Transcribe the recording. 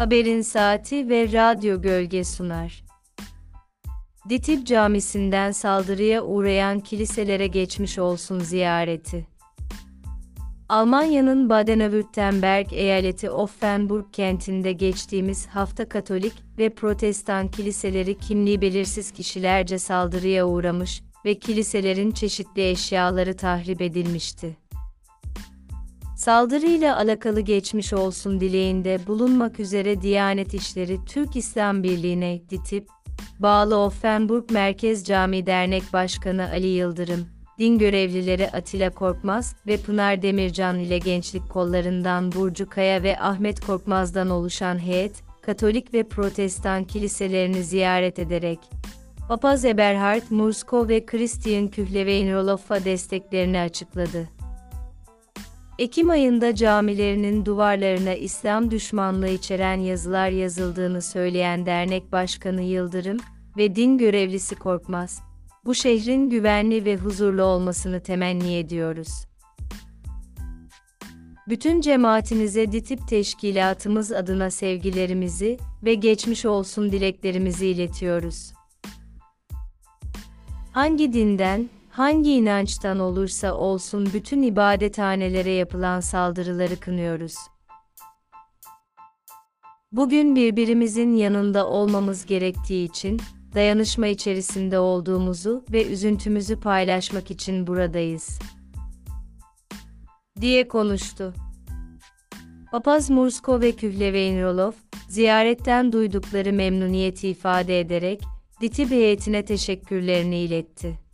Haberin Saati ve Radyo Gölge sunar. Ditip Camisi'nden saldırıya uğrayan kiliselere geçmiş olsun ziyareti. Almanya'nın Baden-Württemberg eyaleti Offenburg kentinde geçtiğimiz hafta Katolik ve Protestan kiliseleri kimliği belirsiz kişilerce saldırıya uğramış ve kiliselerin çeşitli eşyaları tahrip edilmişti. Saldırıyla alakalı geçmiş olsun dileğinde bulunmak üzere Diyanet İşleri Türk İslam Birliği'ne DİTİB, bağlı Offenburg Merkez Cami Dernek Başkanı Ali Yıldırım, din görevlileri Atilla Korkmaz ve Pınar Demircan ile gençlik kollarından Burcu Kaya ve Ahmet Korkmaz'dan oluşan heyet, Katolik ve Protestan kiliselerini ziyaret ederek, Papaz Eberhard Mursko ve Christian Kühlevein-Rolof'a desteklerini açıkladı. Ekim ayında camilerinin duvarlarına İslam düşmanlığı içeren yazılar yazıldığını söyleyen dernek başkanı Yıldırım ve din görevlisi Korkmaz, bu şehrin güvenli ve huzurlu olmasını temenni ediyoruz. Bütün cemaatinize DİTİP teşkilatımız adına sevgilerimizi ve geçmiş olsun dileklerimizi iletiyoruz. Hangi dinden, hangi inançtan olursa olsun bütün ibadethanelere yapılan saldırıları kınıyoruz. Bugün birbirimizin yanında olmamız gerektiği için, dayanışma içerisinde olduğumuzu ve üzüntümüzü paylaşmak için buradayız. diye konuştu. Papaz Mursko ve Kühleveynrolov, ziyaretten duydukları memnuniyeti ifade ederek, DİTİB heyetine teşekkürlerini iletti.